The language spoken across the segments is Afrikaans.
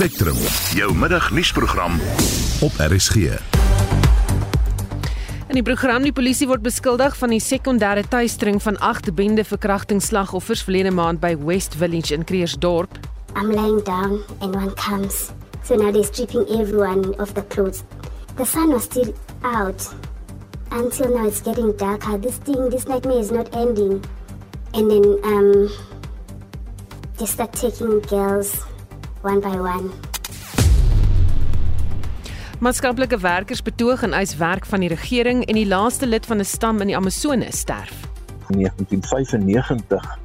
Spectrum, jou middagnuusprogram op RSG. In die program die polisie word beskuldig van die sekondêre tuistering van 8 bende verkrachtingsslagoffers verlede maand by West Village in Kreersdorp. I'm laying down and one comes. So now they're stripping everyone of the clothes. The sun was still out. Until now it's getting darker. This thing, this nightmare is not ending. And then um they start taking girls one by one. Maatskaplike werkers betoog en eis werk van die regering en die laaste lid van 'n stam in die Amazone sterf. In 1995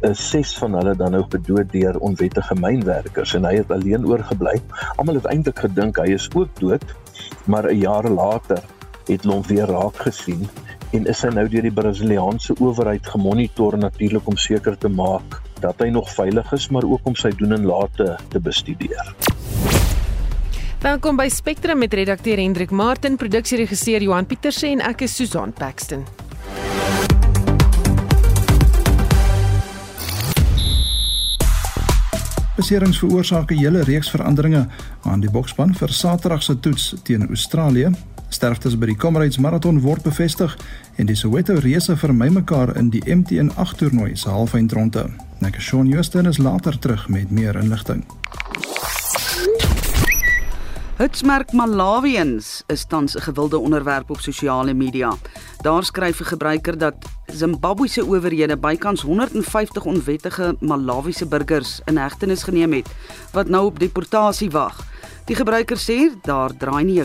is ses van hulle dan nou gedood deur onwettige mynwerkers en hy het alleen oorgebly. Almal het eintlik gedink hy is ook dood, maar 'n jaar later het hulle hom weer raak gesien en is hy nou deur die Brasiliaanse owerheid gemonitor natuurlik om seker te maak dat hy nog veilig is, maar ook om sy doen en late te bestudeer. Welkom by Spectrum met redakteur Hendrik Martin, produksieregisseur Johan Pieterse en ek is Susan Paxton. Beserings veroorsaak 'n hele reeks veranderinge aan die bokspan vir Saterdag se toets teen Australië. Sterftes by die Comrades Marathon word bevestig en die Soweto reëse vermy mekaar in die MTN 8 toernooi se halfeindronde. Net Shaun Justin is later terug met meer inligting. Hitsmerk Malawians is tans 'n gewilde onderwerp op sosiale media. Daar skryf 'n gebruiker dat Zimbabwe se owerhede bykans 150 onwettige Malawiese burgers in hegtenis geneem het wat nou op deportasie wag. Die gebruiker sê daar draai nie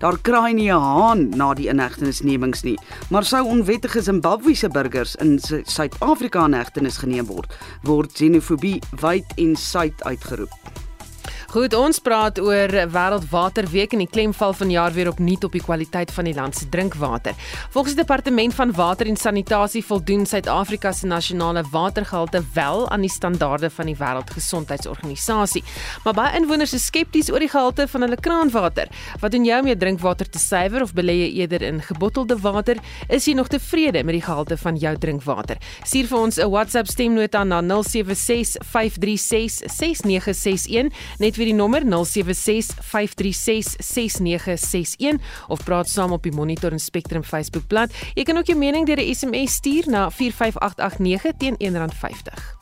daar kraai nie 'n haan na die inhegtenisnemings nie, maar sou onwettige Zimbabwese burgers in Suid-Afrika in hegtenis geneem word, word xenofobie wyd en suid uitgeroep. Goed, ons praat oor Wêreldwaterweek en die klemval van jaar weer opnuut op die kwaliteit van die land se drinkwater. Volgens die departement van water en sanitasie voldoen Suid-Afrika se nasionale watergehalte wel aan die standaarde van die Wêreldgesondheidsorganisasie. Maar baie inwoners is skepties oor die gehalte van hulle kraanwater. Wat doen jy om jou drinkwater te suiwer of belê jy eerder in gebottelde water? Is jy nog tevrede met die gehalte van jou drinkwater? Stuur vir ons 'n WhatsApp stemnota na 076 536 6961 net weer die nommer 0765366961 of praat saam op die Monitor en Spectrum Facebookblad. Jy kan ook jou mening deur 'n SMS stuur na 45889 teen R1.50.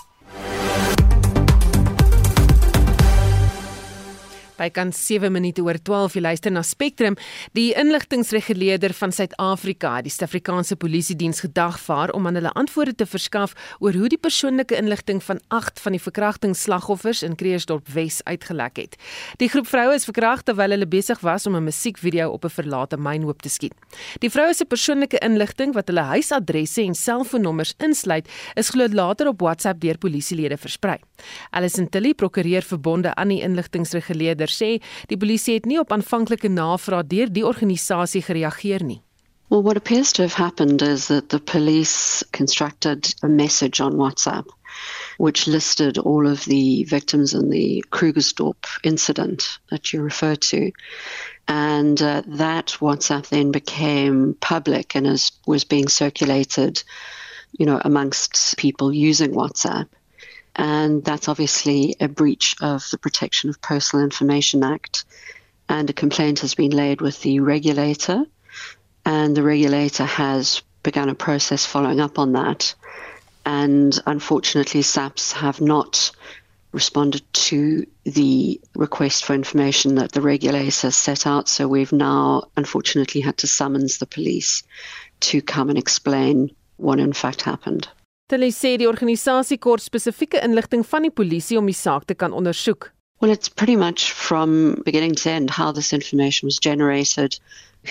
By kan 7 minute oor 12 jy luister na Spectrum. Die inligtingreguleerder van Suid-Afrika die Suid-Afrikaanse Polisie Diens gedagvaar om aan hulle antwoorde te verskaf oor hoe die persoonlike inligting van 8 van die verkrachtingsslagoffers in Kreersdorp Wes uitgelek het. Die groep vroue is verkragt terwyl hulle besig was om 'n musiekvideo op 'n verlate mynhoop te skiet. Die vroue se persoonlike inligting wat hulle huisadresse en selfoonnommers insluit, is glo later op WhatsApp deur polisielede versprei. Alison Tilly, prokureur verbonde aan die inligtingreguleerder sê die polisie het nie op aanvanklike navraag deur die organisasie gereageer nie. Well, what appears to have happened is that the police constructed a message on WhatsApp which listed all of the victims in the Krugersdorp incident that you referred to. And uh, that WhatsApp then became public and is, was being circulated, you know, amongst people using WhatsApp. And that's obviously a breach of the Protection of Personal Information Act. And a complaint has been laid with the regulator. And the regulator has begun a process following up on that. And unfortunately, SAPs have not responded to the request for information that the regulator set out. So we've now, unfortunately, had to summons the police to come and explain what in fact happened. Hulle sê die organisasie kort spesifieke inligting van die polisie om die saak te kan ondersoek. Well, it's pretty much from beginning to end how this information was generated,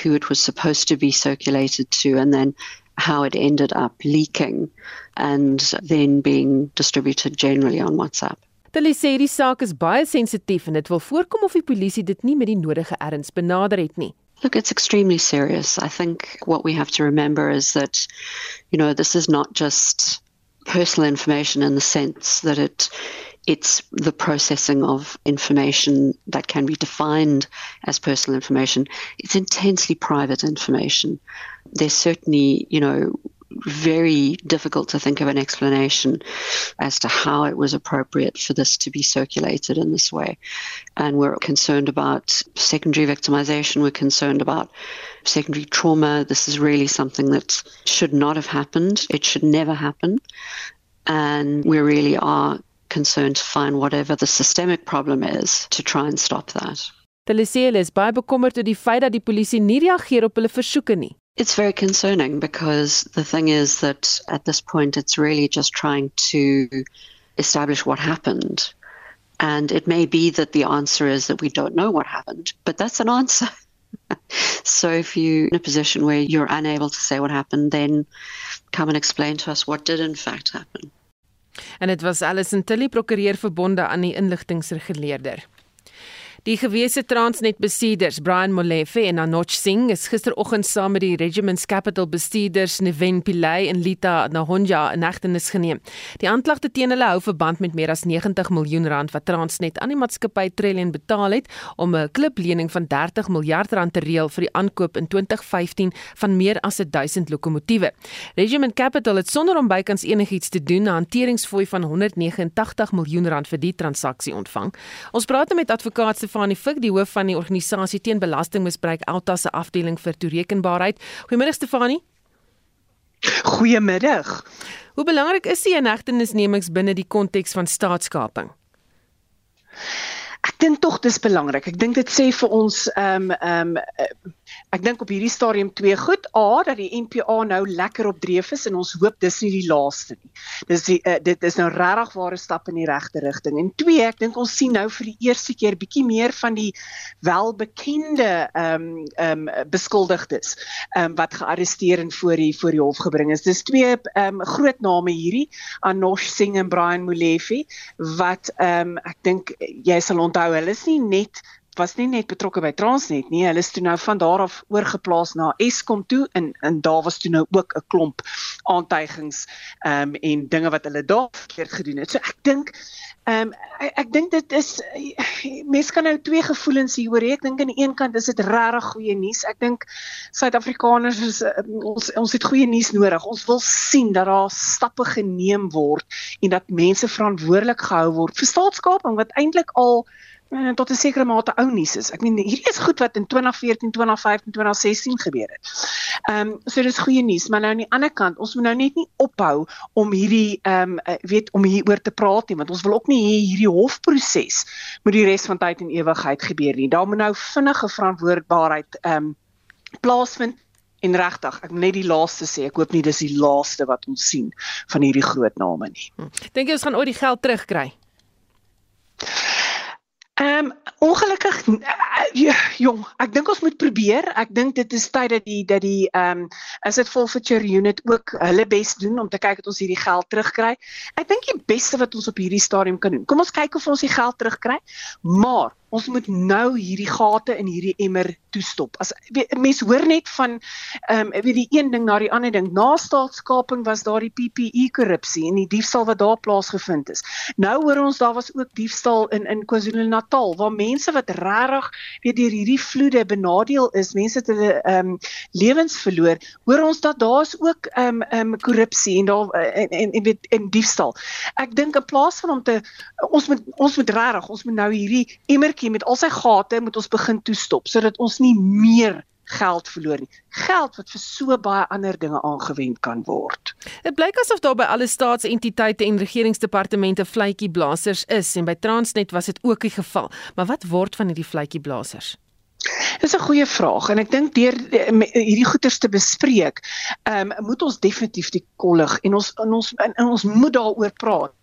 who it was supposed to be circulated to, and then how it ended up leaking and then being distributed generally on WhatsApp. Hulle sê die saak is baie sensitief en dit wil voorkom of die polisie dit nie met die nodige erns benader het nie. Look, it's extremely serious. I think what we have to remember is that, you know, this is not just personal information in the sense that it it's the processing of information that can be defined as personal information. It's intensely private information. There's certainly, you know, very difficult to think of an explanation as to how it was appropriate for this to be circulated in this way. And we're concerned about secondary victimization, we're concerned about secondary trauma. This is really something that should not have happened, it should never happen. And we really are concerned to find whatever the systemic problem is to try and stop that. Hulle is baie bekommerd oor die feit dat die polisie nie reageer op hulle versoeke nie. It's very concerning because the thing is that at this point it's really just trying to establish what happened. And it may be that the answer is that we don't know what happened, but that's an answer. so if you're in a position where you're unable to say what happened, then come and explain to us what did in fact happen. En dit was Alison Tilly, prokureur verbonde aan die inligtingreguleerder. Die gewese Transnet bestuurders Brian Molefe en Anoch Singh is gisteroggend saam met die Regiments Capital bestuurders Neven Pillay en Lita Nahonja in hegtenis geneem. Die aanklagte teen hulle hou verband met meer as 90 miljoen rand wat Transnet aan die maatskappy Trillion betaal het om 'n kliplening van 30 miljard rand te reël vir die aankoop in 2015 van meer as 1000 lokomotiewe. Regiment Capital het sonder om bykans enigiets te doen 'n hanteringsfooi van 189 miljoen rand vir die transaksie ontvang. Ons praat met advokaat Stefanie Fik, die hoof van die organisasie teen belastingmisbruik Alta se afdeling vir toerekenbaarheid. Goeiemôre Stefanie. Goeiemiddag. Hoe belangrik is die inhegtenisnemings binne die konteks van staatskaping? Ek dink tog dis belangrik. Ek dink dit sê vir ons ehm um, ehm um, Ek dink op hierdie stadium twee goed. A dat die NPA nou lekker op dreef is en ons hoop dis nie die laaste nie. Dis die, uh, dit is nou regtig ware stap in die regte rigting. En twee, ek dink ons sien nou vir die eerste keer bietjie meer van die welbekende ehm um, ehm um, beskuldigdes ehm um, wat gearresteer en voor die voor die hof gebring is. Dis twee ehm um, groot name hierdie, Anosh Singh en Brian Molefe wat ehm um, ek dink jy sal onthou, hulle is nie net was nie net betrokke by Transnet nie. Hulle is toe nou van daar af oorgeplaas na Eskom toe en en daar was toe nou ook 'n klomp aantuigings ehm um, en dinge wat hulle daar verkeerd gedoen het. So ek dink ehm um, ek, ek dink dit is mense kan nou twee gevoelens hieroor hê. Ek dink aan die een kant is dit regtig goeie nuus. Ek dink Suid-Afrikaners is um, ons ons het goeie nuus nodig. Ons wil sien dat daar stappe geneem word en dat mense verantwoordelik gehou word vir staatskaping wat eintlik al en tot 'n sekere mate ou nuus is. Ek meen hierdie is goed wat in 2014, 2015, 2016 gebeur het. Ehm um, so dis goeie nuus, maar nou aan die ander kant, ons moet nou net nie ophou om hierdie ehm um, weet om hieroor te praat nie, want ons wil ook nie hê hierdie hofproses moet die res van tyd en ewigheid gebeur nie. Daar moet nou vinnige verantwoordbaarheid ehm um, plaasvind. En regtig, ek moet net die laaste sê, ek hoop nie dis die laaste wat ons sien van hierdie groot name nie. Hm. Dink jy ons gaan ooit die geld terugkry? Ehm um, ongelukkig uh, jong, ek dink ons moet probeer. Ek dink dit is tyd dat die dat die ehm um, as dit forfeiture unit ook hulle bes doen om te kyk of ons hierdie geld terugkry. Ek dink die beste wat ons op hierdie stadium kan doen. Kom ons kyk of ons die geld terugkry. Maar ons moet nou hierdie gate in hierdie emmer toestop. As mense hoor net van ehm um, weet die een ding na die ander ding. Na staatskaping was daar die PPE korrupsie en die diefstal wat daar plaasgevind is. Nou hoor ons daar was ook diefstal in in KwaZulu-Natal waar mense wat regtig weet deur hierdie vloede benadeel is, mense het hulle ehm um, lewens verloor. Hoor ons dat daar's ook ehm um, ehm um, korrupsie en daar en en, en weet en diefstal. Ek dink in plaas van om te ons moet ons moet regtig ons moet nou hierdie emmer kerkie met al sy gate moet ons begin toestop sodat ons nie meer geld verloor nie. Geld wat vir so baie ander dinge aangewend kan word. Dit blyk asof daar by alle staatsentiteite en regeringsdepartemente vletjieblassers is en by Transnet was dit ook die geval. Maar wat word van hierdie vletjieblassers? Dis 'n goeie vraag en ek dink deur hierdie goeters te bespreek, ehm um, moet ons definitief die kollig en ons in ons in ons moet daaroor praat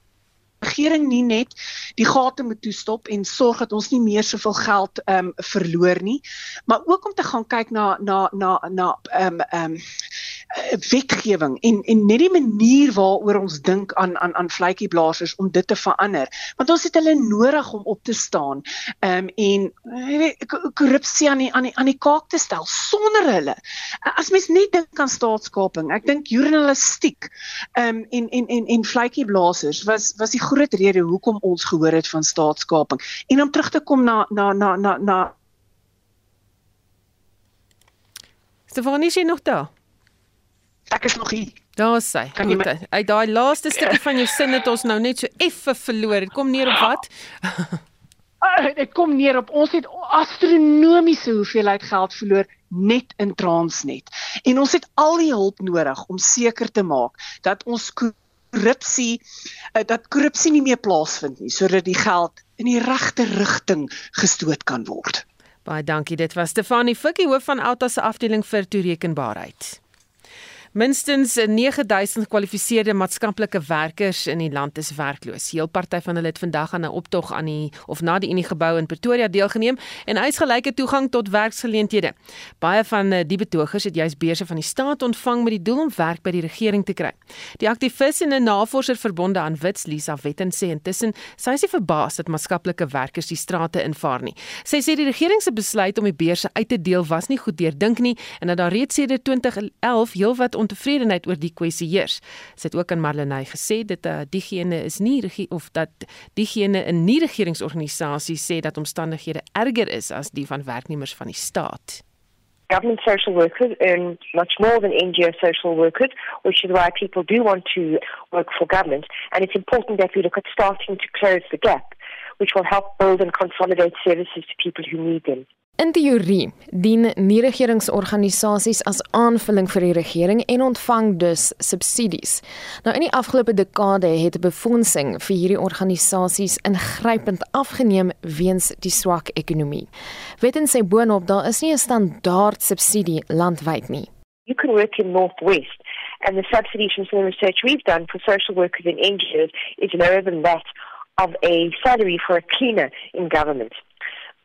regering nie net die gate moet toestop en sorg dat ons nie meer soveel geld ehm um, verloor nie, maar ook om te gaan kyk na na na na ehm um, ehm um, wetgewing en en net die manier waaroor ons dink aan aan aan vletjieblassers om dit te verander. Want ons het hulle nodig om op te staan. Ehm um, en korrupsie aan die aan die aan die kaak te stel sonder hulle. As mens net dink aan staatskaping, ek dink journalistiek ehm um, en en en en vletjieblassers was was die groot rede hoekom ons gehoor het van staatskaping. En om terug te kom na na na na na Stefanie, is jy nog daar? Ek is nog hier. Daar sê. Goed. Uit daai laaste stukkie van jou sin het ons nou net so effe verloor. Dit kom neer op wat? Ah, dit kom neer op ons het astronomiese hoeveelheid geld verloor net in Transnet. En ons het al die hulp nodig om seker te maak dat ons korrupsie eh, dat korrupsie nie meer plaasvind nie sodat die geld in die regte rigting gestoot kan word. Baie dankie. Dit was Stefanie Fikkie hoof van Alta se afdeling vir toerekenbaarheid. Minstens 9000 gekwalifiseerde maatskaplike werkers in die land is werkloos. Heel party van hulle het vandag aan 'n optog aan die of na die Unie gebou in Pretoria deelgeneem en uitgelyke toegang tot werksgeleenthede. Baie van eh, die betogers het juis beurse van die staat ontvang met die doel om werk by die regering te kry. Die aktivis en 'n navorser verbonde aan Wits, Lisa Wetten sê intussen sy is verbaas dat maatskaplike werkers die strate invaar nie. Sy sê die regering se besluit om die beurse uit te deel was nie goed deurdink nie en dat daar reeds sedert 2011 heelwat ontevredenheid oor die kwessie heers. Sy het ook aan Marlenae gesê dit uh, diegene is nie of dat diegene in nie regeringsorganisasies sê dat omstandighede erger is as die van werknemers van die staat. Government social workers earn much more than NGO social workers, which is why people do want to work for government. And it's important that we look at starting to close the gap, which will help build and consolidate services to people who need them. In teorie dien nie-regeringsorganisasies as aanvulling vir die regering en ontvang dus subsidies. Nou in die afgelope dekade het befondsing vir hierdie organisasies ingrypend afgeneem weens die swak ekonomie. Weten sê boonop daar is nie 'n standaard subsidie landwyd nie. You can work in Northwest and the subsidies from some research we've done for social workers and NGOs is lower than that of a salary for a cleaner in government.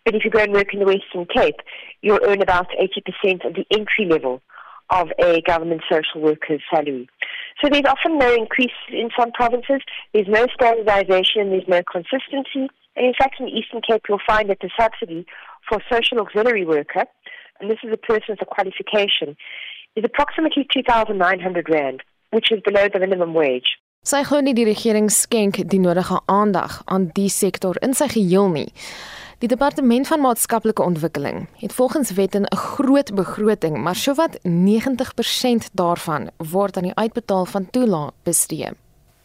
But if you go and work in the Western Cape, you'll earn about 80% of the entry level of a government social worker's salary. So there's often no increase in some provinces, there's no standardization, there's no consistency. And in fact, in the Eastern Cape, you'll find that the subsidy for a social auxiliary worker, and this is a person with a qualification, is approximately 2,900 Rand, which is below the minimum wage. Sy glo nie die regering skenk die nodige aandag aan die sektor in sy geheel nie. Die departement van maatskaplike ontwikkeling het volgens wet 'n groot begroting, maar sowat 90% daarvan word aan die uitbetaal van toelaat bestee.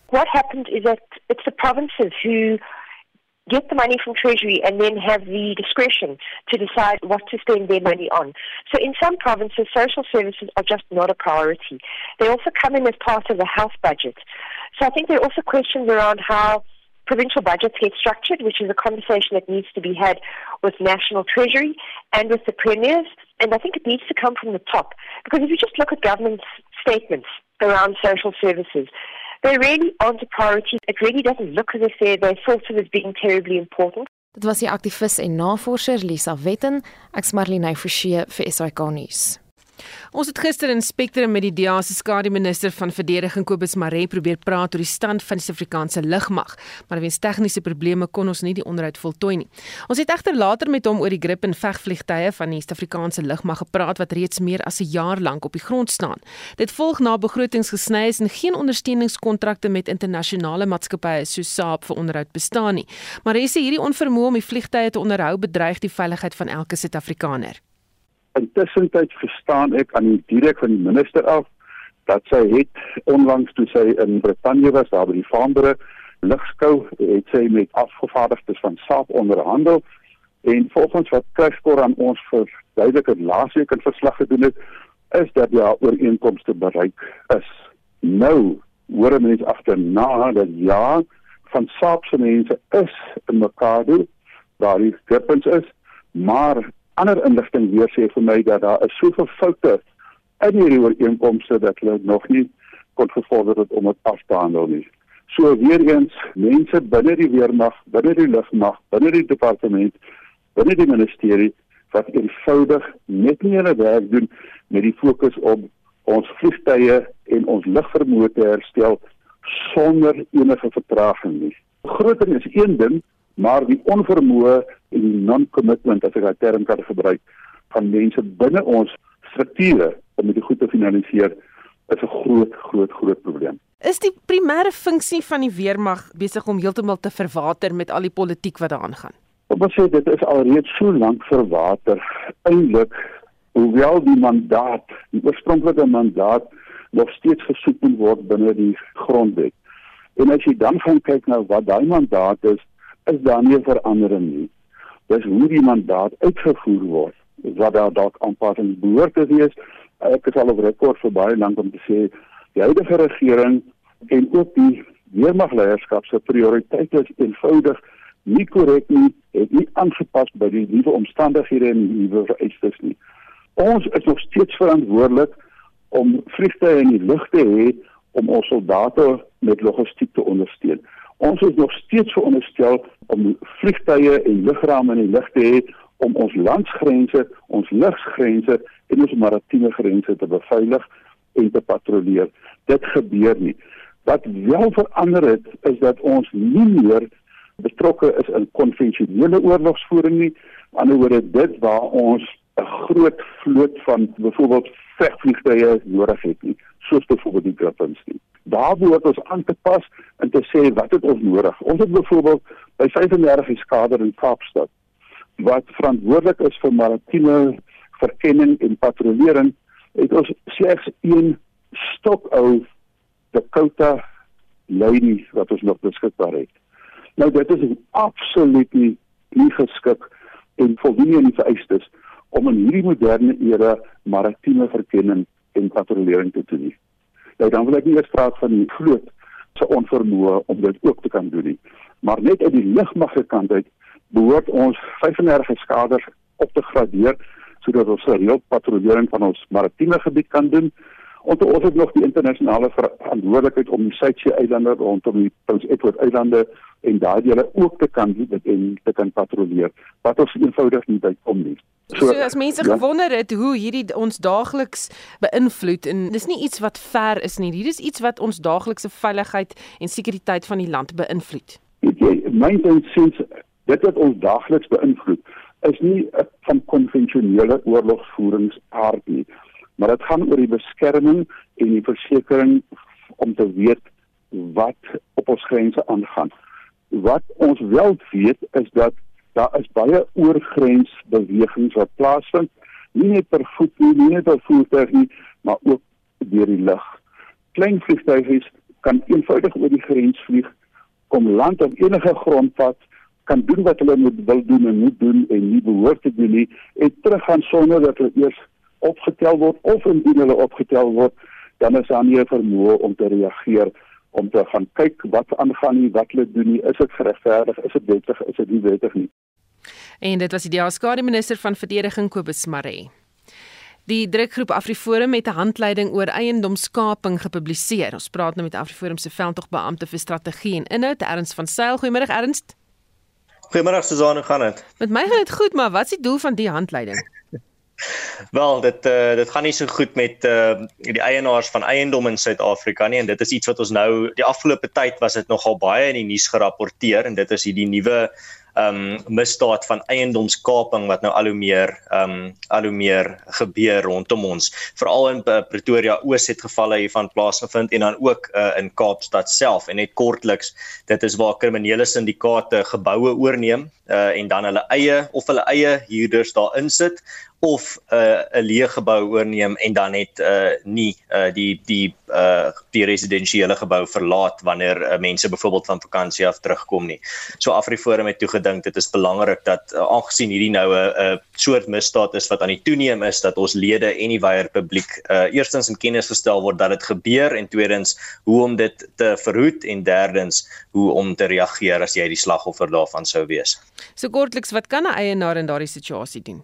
What happens is that it's the provinces who get the money from treasury and then have the discretion to decide what to spend their money on. So in some provinces social services are just not a priority. They also come in as part of the health budget. So I think there are also questions around how provincial budgets get structured, which is a conversation that needs to be had with National Treasury and with the premiers. And I think it needs to come from the top. Because if you just look at government statements around social services, they really aren't a priority. It really doesn't look as if they're, they're thought of as being terribly important. Dit was die aktivis en navorser Lisa Wetten, ek's Marlene Forsie vir SAK nuus. Ons het gister in Spectrum met die DA se skadu minister van verdediging Kobus Maree probeer praat oor die stand van die Suid-Afrikaanse lugmag, maar weens tegniese probleme kon ons nie die onderhoud voltooi nie. Ons het egter later met hom oor die grip en vegvliegtye van die Suid-Afrikaanse lugmag gepraat wat reeds meer as 'n jaar lank op die grond staan. Dit volg na begrotingsgesny is en geen ondersteuningskontrakte met internasionale maatskappye soos Saab vir onderhoud bestaan nie. Maar hy sê hierdie onvermoë om die vliegtye te onderhou bedreig die veiligheid van elke Suid-Afrikaner. Intussen tyd verstaan ek aan die direk van die minister af dat sy het onlangs toe sy in Brittanje was daar by die Vaandere lugskou het sy met afgevaardigdes van SAP onderhandel en volgens wat Kruiskor aan ons vir duidelike laasweek in verslag gedoen het is dat ja ooreenkomste bereik is. Nou hoor mense agterna dat ja van SAP se mense is in Makado daar die skrippens is maar ander inligting weer sê vir my dat daar is soveel foute in hierdie ooreenkomste dat hulle nog nie kon gevorder het om dit af te handel nie. So weer eens mense binne die weermag, binne die lugmag, binne die departement, binne die ministerie wat eenvoudig net nie hulle werk doen met die fokus op ons vliegtye en ons lugvermoë te herstel sonder enige vertraging nie. Groter is een ding, maar die onvermoë en die non-commitment as ek daai term kan gebruik van mense binne ons strukture om dit goed te finaliseer is 'n groot groot groot probleem. Is die primêre funksie van die weermag besig om heeltemal te verwater met al die politiek wat daaraan gaan? Op wat sê dit is alreeds so lank verwater. Eindelik hoewel die mandaat, die oorspronklike mandaat nog steeds gesoek moet word binne die grondwet. En as jy dan gaan kyk na wat daai mandaat is, is daar nie verandering nie. Dis hoe die mandaat uitgevoer word wat daar dalk aanpassings behoort te wees. Ek het al op rekord vir baie lank om te sê die huidige regering en ook die weermagleierskap se prioriteite is eenvoudig nie korrek nie, het nie aangepas by die nuwe omstandighede en die nuwe vereistes nie. Ons is nog steeds verantwoordelik om vliegtye in die lug te hê om ons soldate met logistiek te ondersteun. Ons is nog steeds veronderstel om vliegtye en lugrame in die lug te hê om ons landsgrense, ons luggrense en ons maritieme grense te beveilig en te patrolleer. Dit gebeur nie. Wat wel verander het is dat ons nie meer betrokke is in konvensionele oorlogsvoering nie. Aan die ander wyse dit waar ons 'n groot vloot van byvoorbeeld vegvliegtuie nodig het nie, soos byvoorbeeld die Griffins nie. Daar behoort ons aan te pas en te sê wat het ons nodig. Ons het byvoorbeeld by 35 skader in Kaapstad wat verantwoordelik is vir maritieme verkenning en patrollering, het ons slegs een stokou Dakota Lady wat ons nog beskikbaar het. Nou dit is absoluut nie, nie geskik en voldoen aan die vereistes om in hierdie moderne era maritieme verkenning en patrollering te doen. Nou dan wil ek nie eers praat van die vloot se onvermoë om dit ook te kan doen nie. Maar net uit die lugmag se kant uit behoort ons 35 skaders op te gradeer sodat ons gereeld patrollering van ons maritieme gebied kan doen. En ons het nog die internasionale verantwoordelikheid om die Suidsee eilande rondom die Prins Edward eilande en daai dele ook te kan doen en te kan patrolleer wat ons eenvoudig nie bykom nie. So, so as mense ja? gewonder het hoe hierdie ons daagliks beïnvloed en dis nie iets wat ver is nie. Hier is iets wat ons daaglikse veiligheid en sekuriteit van die land beïnvloed. Weet jy, my insiens dit wat ons daagliks beïnvloed is nie van konvensionele oorlogsvoeringsaard nie maar dit gaan oor die beskerming en die versekering om te weet wat op ons grense aangaan. Wat ons wel weet is dat daar is baie oorgrensbewegings wat plaasvind, nie net per voet nie, nie net per voertuig nie, maar ook deur die lug. Klein vliegtuie kan eenvoudig oor die grens vlieg, kom land op enige grondpad kan doen wat hulle moet wil doen en moet doen en nie behoort te doen nie en teruggaan sonder dat hulle eers opgetel word of indien hulle opgetel word, dan is daar nie 'n vermoë om te reageer om te gaan kyk wat aangaan nie, wat hulle doen nie, is dit geregverdig, is dit wettig, is dit nie wettig nie. En dit was die DA-skare minister van verdediging Kobus Maree. Die drukgroep Afriforum het 'n handleiding oor eiendomskaping gepubliseer. Ons praat nou met Afriforum se veldtogbeampte vir strategie en inhoud, Ernst van Sail. Goeiemôre Ernst. Goeiemôre Suzanne, hoe gaan dit? Met my gaan dit goed, maar wat is die doel van die handleiding? Wel, dit uh, dit gaan nie so goed met uh, die eienaars van eiendom in Suid-Afrika nie en dit is iets wat ons nou die afgelope tyd was dit nogal baie in die nuus gerapporteer en dit is hierdie nuwe um misdaad van eiendomskaping wat nou al hoe meer um al hoe meer gebeur rondom ons veral in Pretoria Oos het gevalle hiervan plaasgevind en dan ook uh, in Kaapstad self en net kortliks dit is waar kriminele syndikaate geboue oorneem uh, en dan hulle eie of hulle eie huurders daarin sit of 'n uh, 'n leë gebou oorneem en dan net uh nie uh die die uh die residensiële gebou verlaat wanneer uh, mense byvoorbeeld van vakansie af terugkom nie. So Afriforum het toe gedink dit is belangrik dat uh, aangesien hierdie nou 'n uh, soort misdaad is wat aan die toeneem is dat ons lede en die wyeer publiek uh eerstens in kennis gestel word dat dit gebeur en tweedens hoe om dit te verhoed en derdens hoe om te reageer as jy die slagoffer daarvan sou wees. So kortliks wat kan 'n eienaar in daardie situasie doen?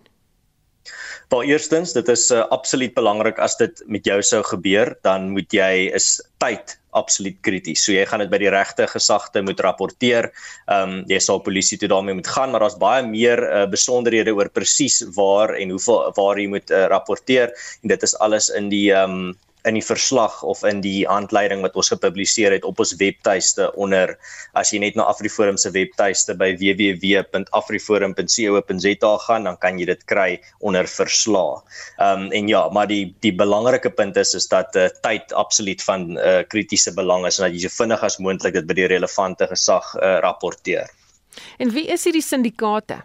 Wel eerstens, dit is uh, absoluut belangrik as dit met jou sou gebeur, dan moet jy is tyd absoluut krities. So jy gaan dit by die regte gesagte moet rapporteer. Ehm um, jy sal polisie toe daarmee moet gaan, maar daar's baie meer uh, besonderhede oor presies waar en hoeveel waar jy moet uh, rapporteer en dit is alles in die ehm um, in die verslag of in die handleiding wat ons gepubliseer het op ons webtuiste onder as jy net na Afriforum se webtuiste by www.afriforum.co.za gaan dan kan jy dit kry onder verslae. Ehm um, en ja, maar die die belangrike punt is is dat uh, tyd absoluut van uh, kritiese belang is en dat jy so vinnig as moontlik dit by die relevante gesag uh, rapporteer. En wie is hierdie syndikaate?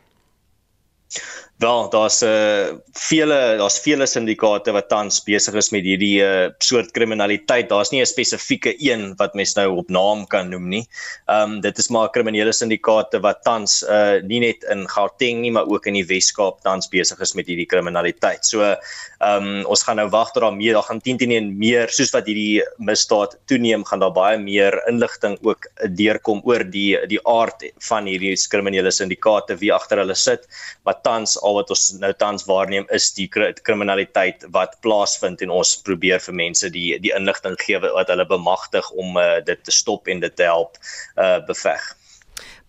Wel, daar's 'n uh, vele daar's vele syndikaate wat tans besig is met hierdie uh, soort kriminaliteit. Daar's nie 'n spesifieke een wat mens nou op naam kan noem nie. Ehm um, dit is maar kriminele syndikaate wat tans uh nie net in Gauteng nie, maar ook in die Wes-Kaap tans besig is met hierdie kriminaliteit. So ehm um, ons gaan nou wag tot daar meer, daar gaan 10 teen 1 meer soos wat hierdie misdaad toeneem, gaan daar baie meer inligting ook deurkom oor die die aard van hierdie kriminele syndikaate wie agter hulle sit. Maar tans al wat ons nou tans waarneem is die kriminaliteit wat plaasvind en ons probeer vir mense die die inligting gee wat hulle bemagtig om uh, dit te stop en dit te help uh, beveg.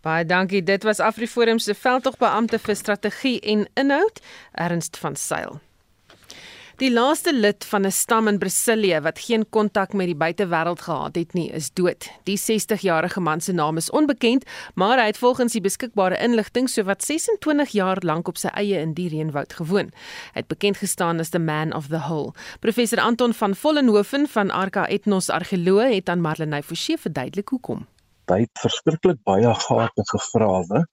Baie dankie. Dit was Afriforum se veldtogbeampte vir strategie en inhoud, Ernst van Sail. Die laaste lid van 'n stam in Brasilië wat geen kontak met die buitewêreld gehad het nie, is dood. Die 60-jarige man se naam is onbekend, maar hy het volgens die beskikbare inligting sowat 26 jaar lank op sy eie in die reënwoud gewoon. Hy het bekend gestaan as the man of the hole. Professor Anton van Vollenhoven van Arca Ethnos Argeoloog het aan Marlenae Forsie verduidelik hoekom. Hy het verskriklik baie gate gegrawe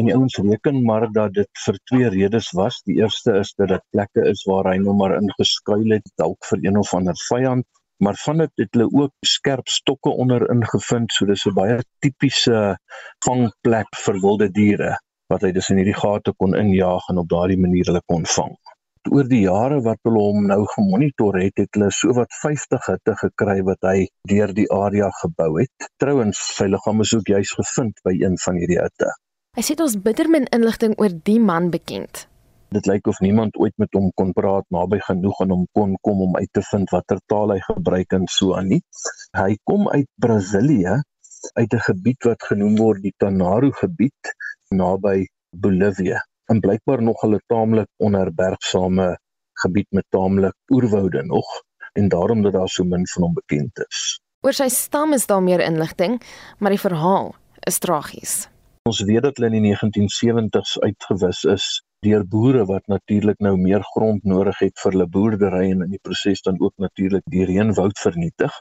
En die ouens reken maar dat dit vir twee redes was. Die eerste is dat dit plekke is waar hy nou maar ingeskuil het dalk vir een of ander vyand, maar van dit het hulle ook skerp stokke onder ingevind, so dis 'n baie tipiese vangplek vir wilde diere wat hy dus in hierdie gate kon injaag en op daardie manier hulle kon vang. Oor die jare wat hulle hom nou gemonitor het, het hulle sowat 50 hitte gekry wat hy deur die area gebou het. Trouwens, sy liggaam is ook juis gevind by een van hierdie hitte. Hy sê ons bitter min inligting oor die man bekend. Dit lyk of niemand ooit met hom kon praat naby genoeg en hom kon kom om uit te vind watter taal hy gebruik en so aan nie. Hy kom uit Brasilië, uit 'n gebied wat genoem word die Tanaru gebied naby Bolivia. En blykbaar nog 'n taamlik onherbergsame gebied met taamlik oerwoude nog en daarom dat daar so min van hom bekend is. Oor sy stam is daar meer inligting, maar die verhaal is tragies. Ons weet dat hulle in die 1970s uitgewis is deur boere wat natuurlik nou meer grond nodig het vir hulle boerdery en in die proses dan ook natuurlik die reënwoud vernietig.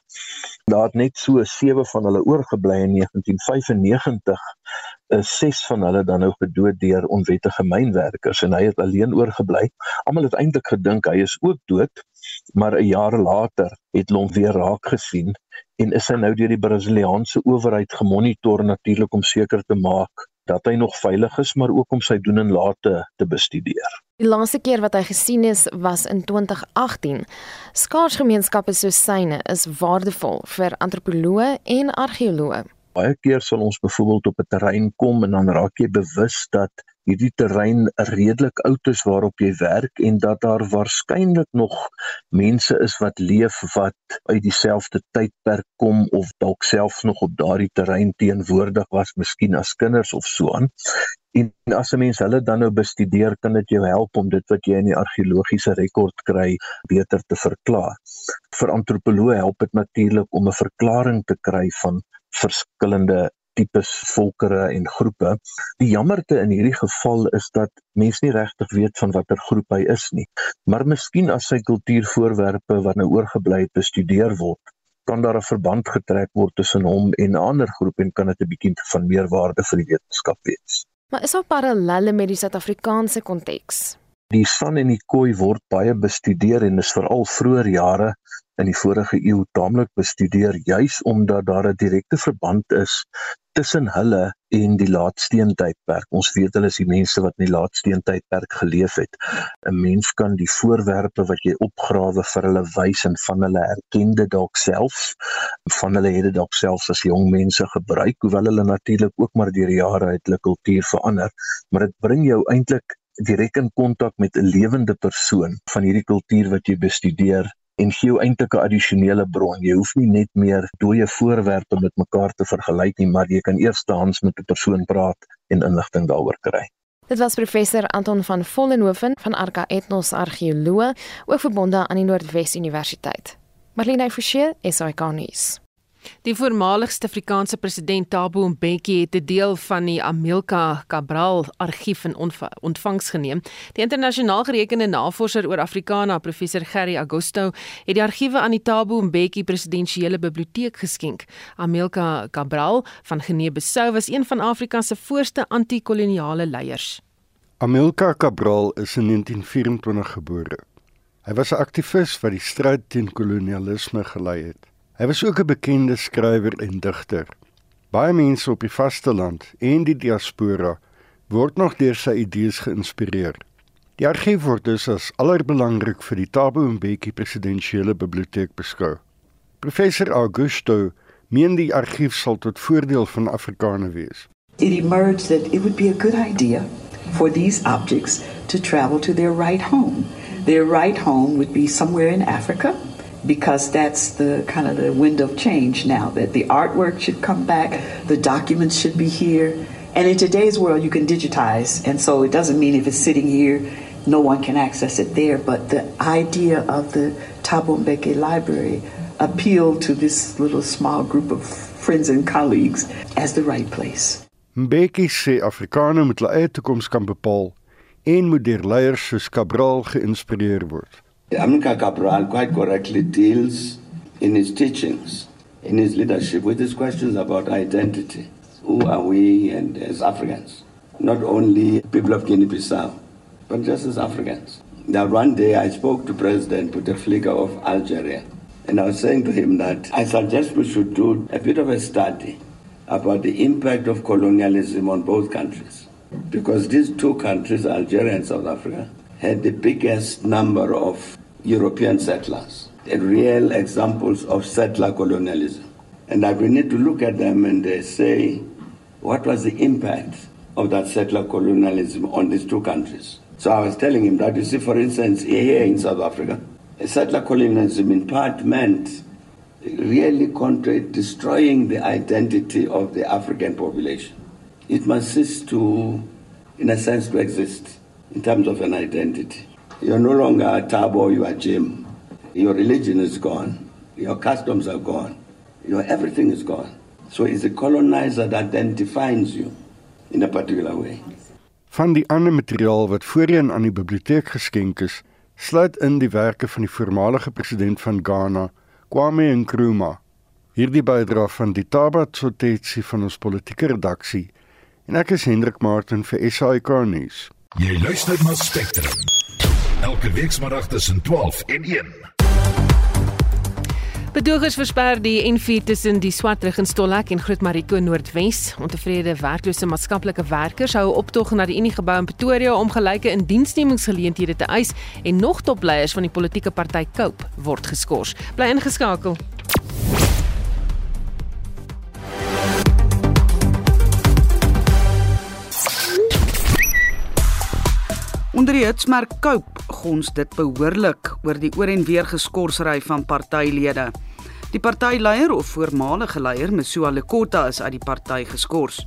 Daar het net so sewe van hulle oorgebly in 1995 is ses van hulle dan nou gedood deur onwettige mynwerkers en hy het alleen oorgebly. Almal het eintlik gedink hy is ook dood, maar 'n jaar later het hulle hom weer raak gesien en is hy nou deur die Brasiliaanse owerheid gemonitor natuurlik om seker te maak dat hy nog veilig is maar ook om sy doen en late te bestudeer. Die laaste keer wat hy gesien is was in 2018. Skaarsgemeenskappe soos syne is waardevol vir antropoloë en argeoloë. Baie keer sal ons byvoorbeeld op 'n terrein kom en dan raak jy bewus dat hierdie terrein redelik oud is waarop jy werk en dat daar waarskynlik nog mense is wat leef wat uit dieselfde tydperk kom of dalk selfs nog op daardie terrein teenwoordig was, miskien as kinders of so aan. En as 'n mens hulle dan nou bestudeer, kan dit jou help om dit wat jy in die argeologiese rekord kry beter te verklaar. Vir antropoloë help dit natuurlik om 'n verklaring te kry van verskillende tipes volkere en groepe. Die jammerte in hierdie geval is dat mense nie regtig weet van watter groep hy is nie. Maar miskien as sy kultuurvoorwerpe wat nou oorgebly het bestudeer word, kan daar 'n verband getrek word tussen hom en 'n ander groep en kan dit 'n bietjie van meer waarde vir die wetenskap wees. Maar is daar parallelle met die Suid-Afrikaanse konteks? Die san en die koi word baie bestudeer en is veral vroeër jare in die vorige eeu taamlik bestudeer juis omdat daar 'n direkte verband is tussen hulle en die laatsteentydperk. Ons weet hulle is die mense wat in die laatsteentydperk geleef het. 'n Mens kan die voorwerpe wat jy opgrawe vir hulle wys en van hulle erkende dalk selfs van hulle het dit dalk selfs as jong mense gebruik, hoewel hulle natuurlik ook maar deur die jare uit hulle kultuur verander, maar dit bring jou eintlik direk in kontak met 'n lewende persoon van hierdie kultuur wat jy bestudeer en gee jou eintlik 'n addisionele bron. Jy hoef nie net meer dooie voorwerpe met mekaar te vergelyk nie, maar jy kan eerstehands met 'n persoon praat en inligting daaroor kry. Dit was professor Anton van Vollenhoven van Arca Ethnos Argeoloog, ook verbonde aan die Noordwes Universiteit. Marlene Forsie, SAK nuus. Die voormaligste Afrikaanse president Thabo Mbeki het 'n deel van die Amilcar Cabral argief in ontvangs geneem. Die internasionaal gerekende navorser oor Afrikaana, professor Gerry Agosto, het die argiewe aan die Thabo Mbeki presidensiële biblioteek geskenk. Amilcar Cabral van Guinea-Bissau was een van Afrika se voorste anti-koloniale leiers. Amilcar Cabral is in 1924 gebore. Hy was 'n aktivis wat die stryd teen kolonialisme gelei het. Hy was ook 'n bekende skrywer en digter. Baie mense op die vasteland en die diaspora word nog deur sy idees geïnspireer. Die argief word dus as allerbelangrik vir die Thabo Mbeki presidensiële biblioteek beskou. Professor Augusto meen die argief sal tot voordeel van Afrikaners wees. It emerged that it would be a good idea for these objects to travel to their right home. Their right home would be somewhere in Africa because that's the kind of the wind of change now that the artwork should come back, the documents should be here. And in today's world, you can digitize. And so it doesn't mean if it's sitting here, no one can access it there. But the idea of the Thabo Mbeki Library appealed to this little small group of friends and colleagues as the right place. Mbeki sê Afrikaners moet hulle toekoms kan bepaal en moet deur leiers soos Cabral geïnspireer word. Amilcar Cabral quite correctly deals in his teachings, in his leadership, with these questions about identity. Who are we and as Africans? Not only people of Guinea-Bissau, but just as Africans. Now, one day I spoke to President Bouteflika of Algeria, and I was saying to him that I suggest we should do a bit of a study about the impact of colonialism on both countries. Because these two countries, Algeria and South Africa, had the biggest number of European settlers, real examples of settler colonialism. And that we need to look at them and uh, say, what was the impact of that settler colonialism on these two countries? So I was telling him that, you see, for instance, here in South Africa, settler colonialism in part meant really contra- destroying the identity of the African population. It must cease to, in a sense, to exist in terms of an identity. You're no longer a Tabo, you are Jim. Your religion is gone. Your customs are gone. Your everything is gone. So it's a colonizer that then defines you in a particular way. Van die ander materiaal wat voorheen aan die biblioteek geskenk is, sluit in die werke van die voormalige president van Ghana, Kwame Nkrumah. Hierdie bydra van die Tabat Sotetsi van ons politieke redaksie en ek is Hendrik Martin vir SAK nuus. Jy luister na Spectrum. Elke weekmiddag tussen 12 en 1. Bedogers versper die N4 tussen die Swartrug en Stollek en Groot Mariko Noordwes. Ontevrede werklose maatskaplike werkers hou 'n optog na die Uniegebou in Pretoria om gelyke indiensnemingsgeleenthede te eis en nog topleiers van die politieke party Cope word geskort. Bly ingeskakel. Onder die hitsmerk Cope gons dit behoorlik oor die oor en weer geskorsery van partylede. Die partyleier of voormalige leier, Msua Lekota, is uit die party geskort.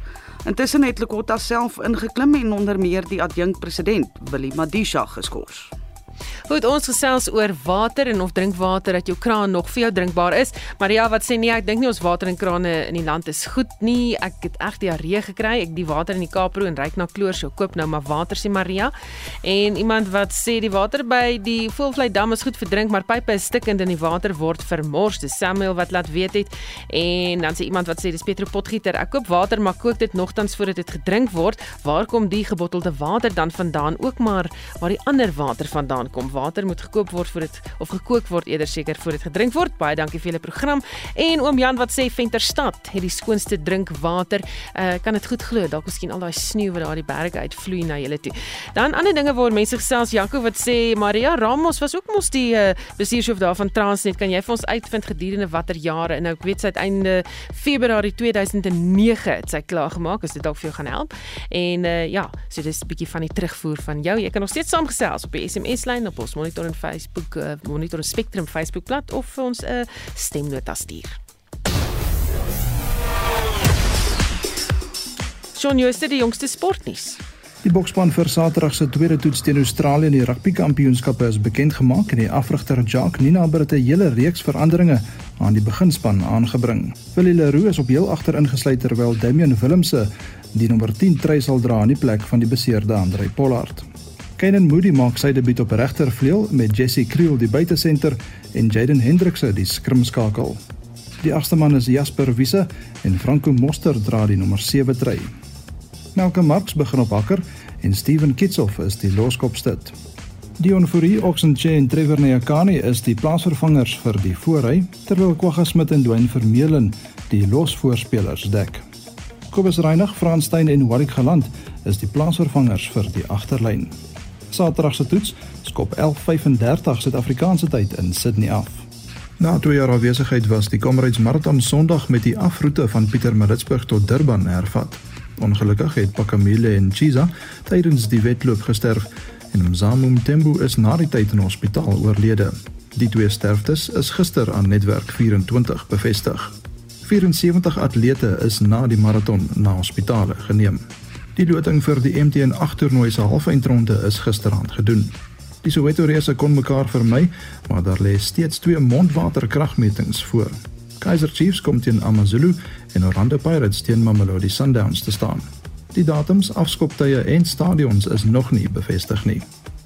Intussen het Lekota self ingeklim en onder meer die adjunkpresident, Willie Madisha, geskort. Goed, ons gesels oor water en of drinkwater uit jou kraan nog vir jou drinkbaar is. Maria wat sê nee, ek dink nie ons water in krane in die land is goed nie. Ek het reg diarree gekry. Ek die water in die Kaapro en ryk na kloor, so koop nou maar water sê Maria. En iemand wat sê die water by die Voelvlei dam is goed vir drink, maar pype is stikkend en die water word vermors. Dis Samuel wat laat weet het. En dan sê iemand wat sê dis Petro potgieter. Ek koop water, maar kook dit nogtans voordat dit gedrink word. Waar kom die gebottelde water dan vandaan? Ook maar waar die ander water vandaan kom. Water moet gekoop word voor dit of gekook word eerder seker voor dit gedrink word. Baie dankie vir julle program. En oom Jan wat sê Venterstad het die skoonste drinkwater. Uh kan dit goed glo. Dalk miskien al daai sneeu wat daar die berge uitvloei na julle toe. Dan ander dinge waar mense gesels Jaco wat sê Maria Ramos was ook mos die uh, bestuurshoof daar van Transnet. Kan jy vir ons uitvind gedurende watter jare? Nou ek weet sy het einde Februarie 2009 het sy klaar gemaak. As dit dalk vir jou gaan help. En uh ja, so dis 'n bietjie van die terugvoer van jou. Jy kan nog steeds saamgesels op die SMS lyn op ons Monitor en Facebook uh, Monitor Spectrum Facebookblad of vir ons 'n uh, stemnota stuur. Shaun Jooste die jongste sportnuus. Die bokspan vir Saterdag se tweede toets teen Australië in die rugby kampioenskappe is bekend gemaak en die afrigter Jacques Ninaber het 'n hele reeks veranderinge aan die beginspan aangebring. Willie Leroux is op heel agter ingesluit terwyl Damian Willemse die nommer 10 trui sal dra in die plek van die beseerde Andre Pollard. Kenan Moody maak sy debuut op regtervleuel met Jesse Kriel die buitesenter en Jaden Hendrikse die skrimskakel. Die agste man is Jasper Wiese en Franco Moster dra die nommer 7 trui. Malcolm Marx begin op hakker en Steven Kitsoff is die loskopstit. Dion Fourie, Oxenche en Trevor Nyakani is die plaasvervangers vir die voorry, terwyl Kwagga Smit en Dwayne Vermeulen die losvoorspelers dek. Kobus Reinig, Frans Steyn en Warwick Galant is die plaasvervangers vir die agterlyn. Saterdag se toets skop 11:35 Suid-Afrikaanse tyd in Sydney af. Na 2 jaar afwesigheid was die Comrades Marathon Sondag met die afroete van Pietermaritzburg tot Durban hervat. Ongelukkig het Pakamile en Chiza tydens die wedloop gesterf en Mzamo Mtembu is na die tyd in hospitaal oorlede. Die twee sterftes is gister aan Netwerk 24 bevestig. 74 atlete is na die maraton na hospitale geneem. Die loting vir die MTN 8 toernooi se halfeindronde is gisteraand gedoen. Die Soweto reëse kon mekaar vermy, maar daar lê steeds twee mondwater kragmetings voor. Kaizer Chiefs kom teen AmaZulu en Orlando Pirates teen Mamelodi Sundowns te staan. Die datums, afskoptye en stadions is nog nie bevestig nie.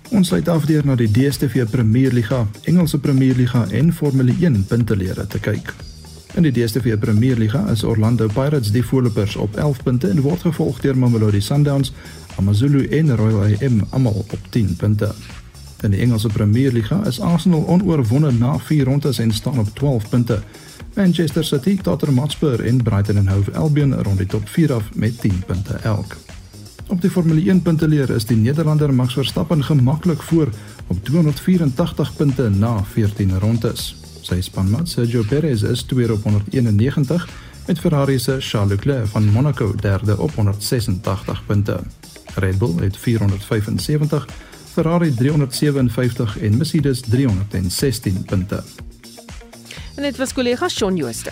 Ons sluit af deur na die DStv Premierliga, Engelse Premierliga en Formule 1 puntelere te kyk. In die DStv Premierliga is Orlando Pirates die voorlopers op 11 punte en word gevolg deur Mamelodi Sundowns, AmaZulu en Royal AM almal op 10 punte. In die Engelse Premierliga is Arsenal onoorwonde na 4 rondes en staan op 12 punte. Manchester City, Tottenham Hotspur en Brighton and Hove Albion rond die top 4 af met 10 punte elk. Op die Formule 1 punteleer is die Nederlander Max Verstappen gemaklik voor op 284 punte na 14 rondes. Sy spanmaat Sergio Perez is tweede op 191 met Ferrari se Charles Leclerc van Monaco derde op 186 punte. Red Bull het 475 Ferrari 357 en Mercedes 316 punte. En dit was kollega Shaun Jooste.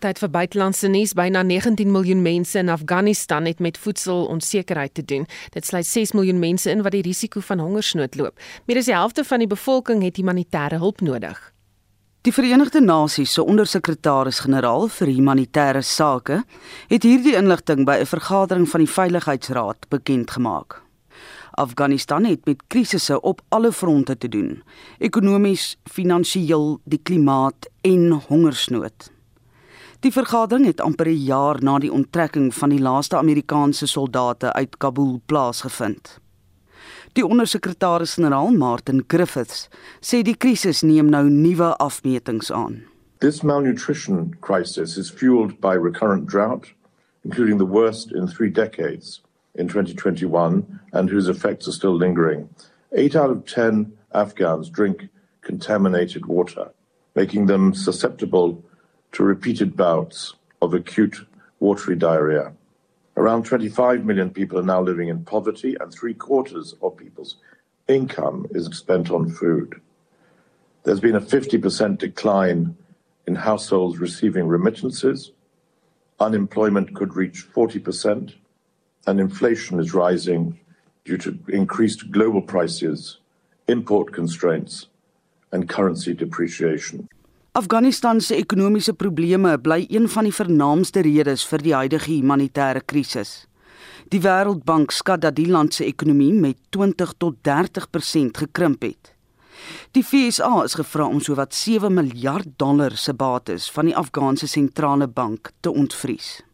Tyd vir buitelandse nuus. Byna 19 miljoen mense in Afghanistan het met voedselonsekerheid te doen. Dit sluit 6 miljoen mense in wat die risiko van hongersnood loop. Meer as die helfte van die bevolking het humanitêre hulp nodig. Die Verenigde Nasies se ondersekretaris-generaal vir humanitêre sake het hierdie inligting by 'n vergadering van die Veiligheidsraad bekend gemaak. Afghanistan het met krisisse op alle fronte te doen: ekonomies, finansiëel, die klimaat en hongersnood. Die vergadering het amper 'n jaar na die onttrekking van die laaste Amerikaanse soldate uit Kabul plaasgevind. Die ondersekretaris-generaal Martin Griffiths sê die krisis neem nou nuwe afmetings aan. This malnutrition crisis is fueled by recurrent drought, including the worst in 3 decades in 2021 and whose effects are still lingering. 8 out of 10 Afghans drink contaminated water, making them susceptible to repeated bouts of acute watery diarrhea. Around 25 million people are now living in poverty, and three quarters of people's income is spent on food. There's been a 50% decline in households receiving remittances. Unemployment could reach 40%, and inflation is rising due to increased global prices, import constraints, and currency depreciation. Afghanistan se ekonomiese probleme bly een van die vernaamste redes vir die huidige humanitêre krisis. Die Wêreldbank skat dat die land se ekonomie met 20 tot 30% gekrimp het. Die FSA is gevra om sowat 7 miljard dollar se bates van die Afghaanse sentrale bank te ontvries.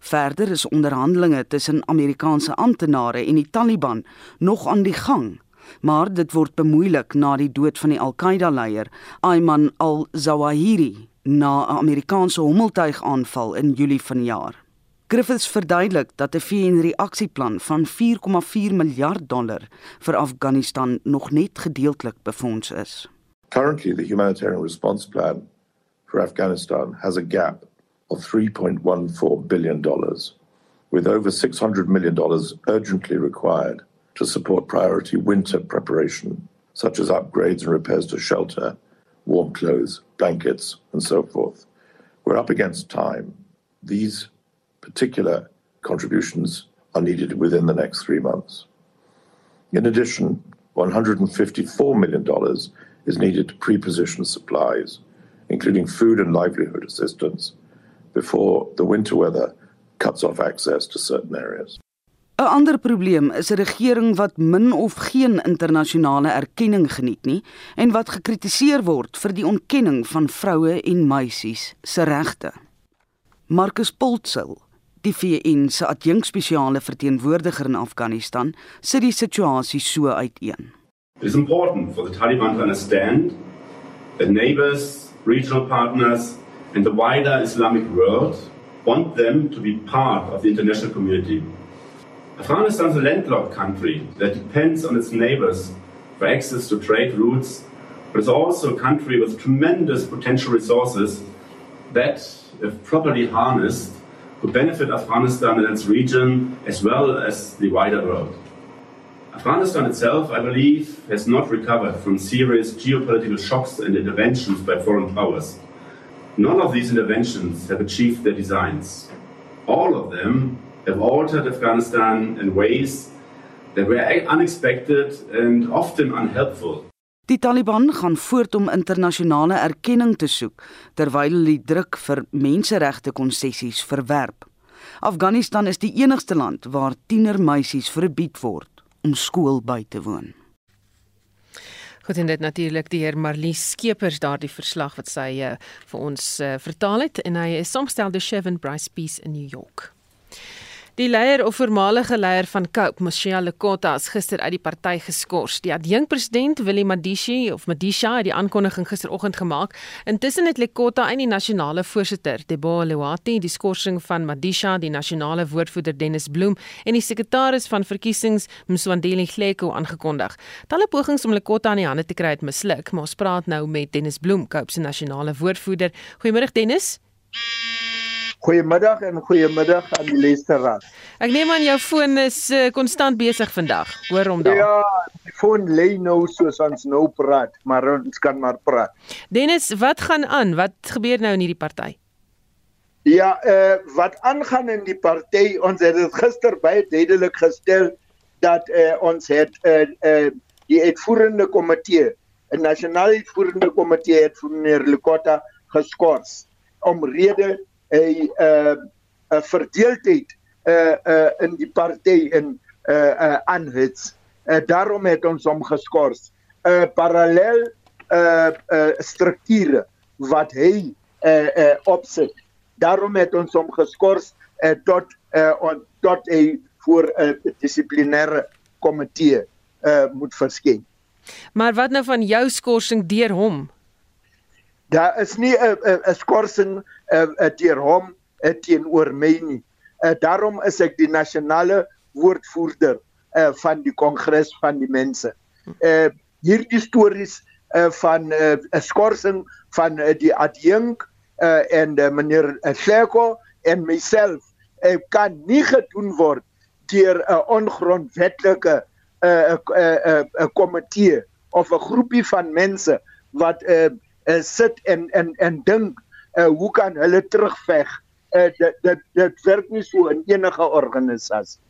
Verder is onderhandelinge tussen Amerikaanse amptenare en die Taliban nog aan die gang maar dit word bemoeilik na die dood van die Al-Qaeda-leier Ayman al-Zawahiri na 'n Amerikaanse hommeltuigaanval in Julie vanjaar. Griffiths verduidelik dat 'n VN-reaksieplan van 4,4 miljard dollar vir Afghanistan nog net gedeeltelik befonds is. Currently, the humanitarian response plan for Afghanistan has a gap of 3.14 billion dollars, with over 600 million dollars urgently required to support priority winter preparation, such as upgrades and repairs to shelter, warm clothes, blankets, and so forth. We're up against time. These particular contributions are needed within the next three months. In addition, $154 million is needed to pre-position supplies, including food and livelihood assistance, before the winter weather cuts off access to certain areas. 'n Ander probleem is 'n regering wat min of geen internasionale erkenning geniet nie en wat gekritiseer word vir die ontkenning van vroue en meisies se regte. Marcus Poltsel, Die VN se adjunkspesiale verteenwoordiger in Afghanistan sit die situasie so uiteen. It is important for the Taliban to understand that neighbors, regional partners and the wider Islamic world want them to be part of the international community. Afghanistan is a landlocked country that depends on its neighbors for access to trade routes, but it's also a country with tremendous potential resources that, if properly harnessed, could benefit Afghanistan and its region as well as the wider world. Afghanistan itself, I believe, has not recovered from serious geopolitical shocks and interventions by foreign powers. None of these interventions have achieved their designs. All of them have altered Afghanistan in ways that were unexpected and often unhelpful. Die Taliban gaan voort om internasionale erkenning te soek terwyl hulle die druk vir menseregte konsessies verwerp. Afghanistan is die enigste land waar tienermeisies verbied word om skool by te woon. Goed en dit natuurlik die heer Marlies Skeepers daardie verslag wat sy uh, vir ons uh, vertaal het en hy is saamgestel deur Shevan Bryce Peace in New York. Die leier of voormalige leier van COPE, Moshiya Lekota, is gister uit die party geskort. Die adjunkpresident Willie Madishi of Madisha het die aankondiging gisteroggend gemaak. Intussen het Lekota en die nasionale voorsitter, Debo Lewati, die skorsing van Madisha, die nasionale woordvoerder Dennis Bloem en die sekretaris van verkiesings Mswandile Gleko aangekondig. Talle pogings om Lekota aan die hande te kry het misluk, maar ons praat nou met Dennis Bloem, COPE se nasionale woordvoerder. Goeiemôre Dennis. Goeiemiddag en goeiemiddag aan die luisteraars. Ek neem aan jou foon is uh, konstant besig vandag. Hoor hom daar. Ja, die foon lê nou soos ons nou praat, maar ons kan maar praat. Dennis, wat gaan aan? Wat gebeur nou in hierdie party? Ja, uh wat aangaan in die party, ons het dit gister baie duidelik gestel dat uh ons het uh uh die uitvoerende komitee, 'n nasionale uitvoerende komitee het vir meneer Lekota geskort om 'n uh 'n verdeeldheid uh uh in die party in uh uh aanhits. Uh, daarom het ons hom geskort. 'n uh, parallel uh uh strukture wat hy uh uh opset. Daarom het ons hom geskort uh, tot uh on, tot 'n voor 'n uh, dissiplinêre komitee uh moet verskyn. Maar wat nou van jou skorsing deur hom? Daar is nie 'n 'n skorsing uh, uh, deur hom uh, teenoor my nie. Uh, daarom is ek die nasionale woordvoerder uh, van die kongres van die mense. Uh, hierdie stories uh, van 'n uh, skorsing van uh, die adjunk uh, en uh, meneer Sheko en myself uh, kan nie gedoen word deur 'n uh, ongrondwetlike 'n uh, 'n uh, uh, uh, komitee of 'n groepie van mense wat uh, uh, sit en en en dink uh, hoe kan hulle terugveg? Uh, dit dit dit werk nie so in enige organisasie.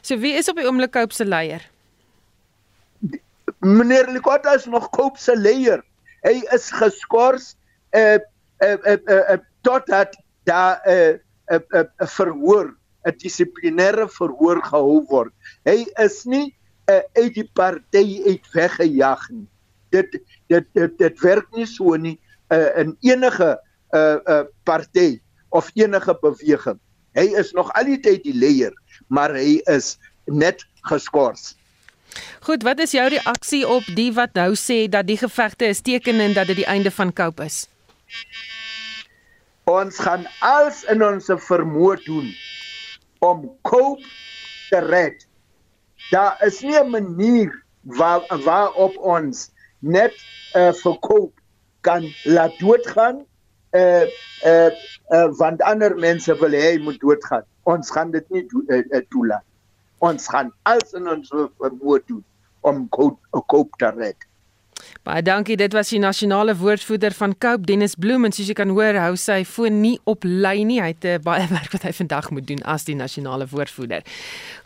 So wie is op die oomblik Cope se leier? Meneer Likota is nog Cope se leier. Hy is geskort uh uh uh, uh, uh totdat daar 'n uh, 'n uh, 'n uh, verhoor, 'n dissiplinêre verhoor gehou word. Hy is nie uh, uit die party uit weggejaag nie. Dit dit dit dit werk nie so nie uh, in enige 'n uh, 'n uh, party of enige beweging. Hy is nog al die tyd die leier, maar hy is net geskort. Goed, wat is jou reaksie op die wat nou sê dat die gevegte is tekenend dat dit die einde van Cope is? Ons gaan alles in ons vermoë doen om Cope te red. Daar is nie 'n manier waar waarop ons net uh, verkoop kan laat doodgaan uh uh, uh want ander mense wil hê hy moet doodgaan. Ons gaan dit nie to, uh, uh, toelaat. Ons gaan alles in ons vermoë doen om koop, koop te red. Baie dankie. Dit was die nasionale woordvoerder van Cope Dennis Bloem en soos jy kan hoor, hou sy foon nie op lyn nie. Hy het uh, baie werk wat hy vandag moet doen as die nasionale woordvoerder.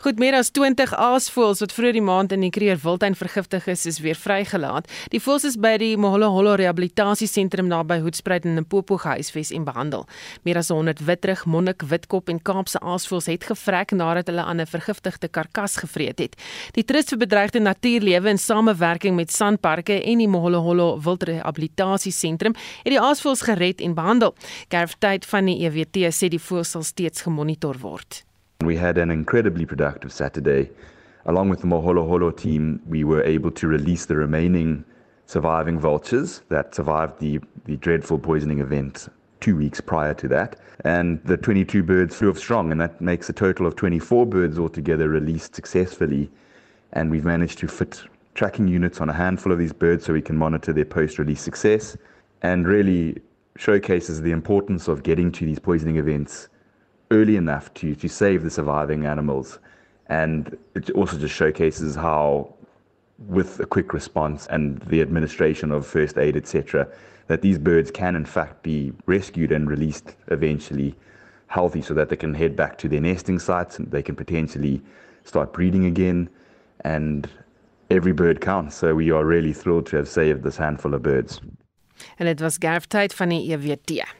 Goed, meer as 20 aasvoëls wat vroeër die maand in die Kruger Wildtuin vergiftig is, is weer vrygelaat. Die voëls is by die Moholo Hollo Rehabilitasiesentrum naby Hoedspruit in Limpopo gehuisves en behandel. Meer as 100 witrig, monnik, witkop en Kaapse aasvoëls het gevrek nadat hulle aan 'n vergiftigde karkas gevreet het. Die Trust vir Bedreigde Natuurlewe in samewerking met Sanparks en die Moholoholo Wildrehabilitasiesentrum het die aasvoëls gered en behandel. Gerftyd van die EWT sê die voëls sal steeds gemonitor word. We had an incredibly productive Saturday. Along with the Moholoholo team, we were able to release the remaining surviving vultures that survived the, the dreadful poisoning event two weeks prior to that. And the 22 birds flew off strong, and that makes a total of 24 birds altogether released successfully. And we've managed to fit tracking units on a handful of these birds so we can monitor their post release success and really showcases the importance of getting to these poisoning events early enough to, to save the surviving animals. And it also just showcases how, with a quick response and the administration of first aid, etc., that these birds can in fact be rescued and released eventually healthy so that they can head back to their nesting sites and they can potentially start breeding again and every bird counts so we are really thrilled to have saved this handful of birds. En dit was gerftyd van die EWT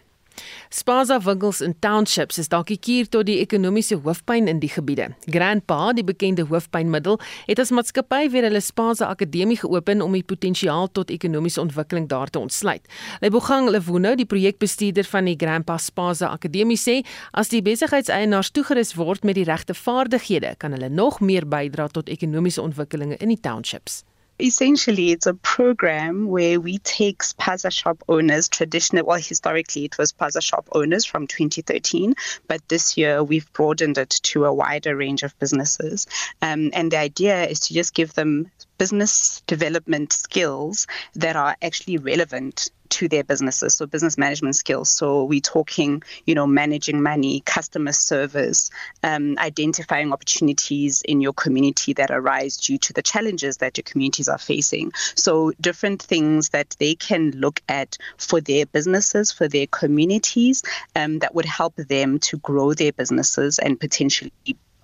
Spaza winkels in townships is dalk die kuur tot die ekonomiese hoofpyn in die gebiede. Grandpa, die bekende hoofpynmiddel, het as maatskappy weer hulle Spaza Akademie geopen om die potensiaal tot ekonomiese ontwikkeling daar te ontsluit. Lebogang Lewono, die projekbestuurder van die Grandpa Spaza Akademie sê, as die besigheidseienaars toegerus word met die regte vaardighede, kan hulle nog meer bydra tot ekonomiese ontwikkelinge in die townships. Essentially it's a program where we take Spaza shop owners traditional well historically it was Spaza shop owners from 2013 but this year we've broadened it to a wider range of businesses. Um, and the idea is to just give them business development skills that are actually relevant to their businesses. So business management skills. So we're talking you know managing money customer service um, identifying opportunities in your community that arise due to the challenges that your communities are facing. So different things that they can look at for their businesses for their communities um, that would help them to grow their businesses and potentially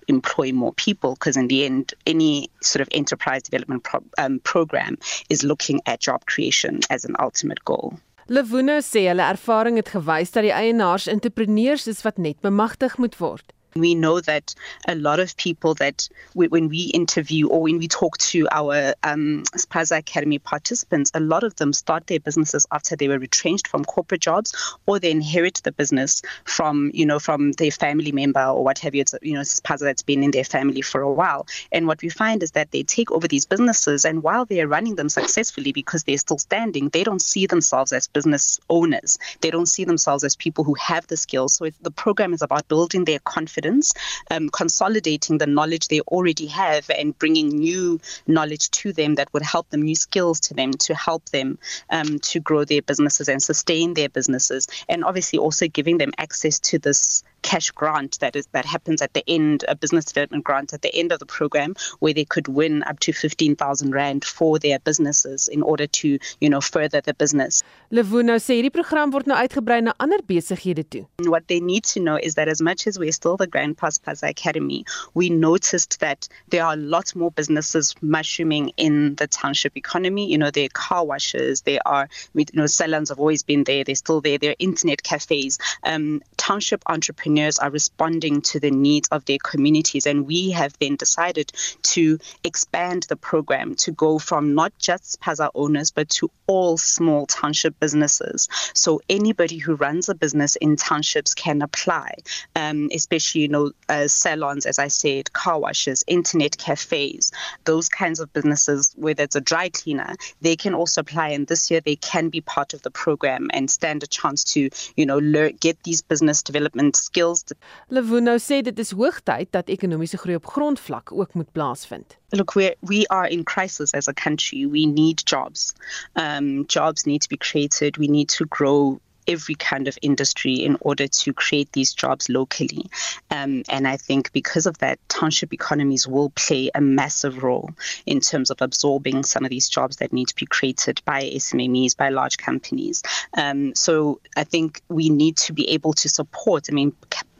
employ more people because in the end any sort of enterprise development pro um, program is looking at job creation as an ultimate goal. Lewuno sê hulle ervaring het gewys dat die eienaars entrepreneurs is wat net bemagtig moet word. We know that a lot of people that we, when we interview or when we talk to our um, Spaza Academy participants, a lot of them start their businesses after they were retrenched from corporate jobs or they inherit the business from, you know, from their family member or what have you. It's, you know, Spaza that's been in their family for a while. And what we find is that they take over these businesses and while they're running them successfully because they're still standing, they don't see themselves as business owners. They don't see themselves as people who have the skills. So the program is about building their confidence confidence, um, consolidating the knowledge they already have and bringing new knowledge to them that would help them, new skills to them to help them um, to grow their businesses and sustain their businesses. And obviously also giving them access to this cash grant that is that happens at the end a business development grant at the end of the program where they could win up to 15000 rand for their businesses in order to you know further the business. Levuno sê hierdie program word nou uitgebrei na ander besighede toe. What they need to know is that as much as we're still the Grand Pass Plaza Academy, we noticed that there are lots more businesses mushrooming in the township economy. You know, there are car washes, there are you know salons have always been there, they're still there, there are internet cafes. Um, township entrepreneurs entrepreneurs are responding to the needs of their communities. And we have then decided to expand the program to go from not just Paza owners, but to all small township businesses. So anybody who runs a business in townships can apply, um, especially, you know, uh, salons, as I said, car washes, internet cafes, those kinds of businesses, whether it's a dry cleaner, they can also apply. And this year they can be part of the program and stand a chance to, you know, learn, get these business development skills skills. Lewono sê dit is hoogtyd dat ekonomiese groei op grondvlak ook moet plaasvind. Look, we we are in crisis as a country. We need jobs. Um, jobs need to be created. We need to grow every kind of industry in order to create these jobs locally. Um, and I think because of that, township economies will play a massive role in terms of absorbing some of these jobs that need to be created by SMEs, by large companies. Um, so I think we need to be able to support. I mean,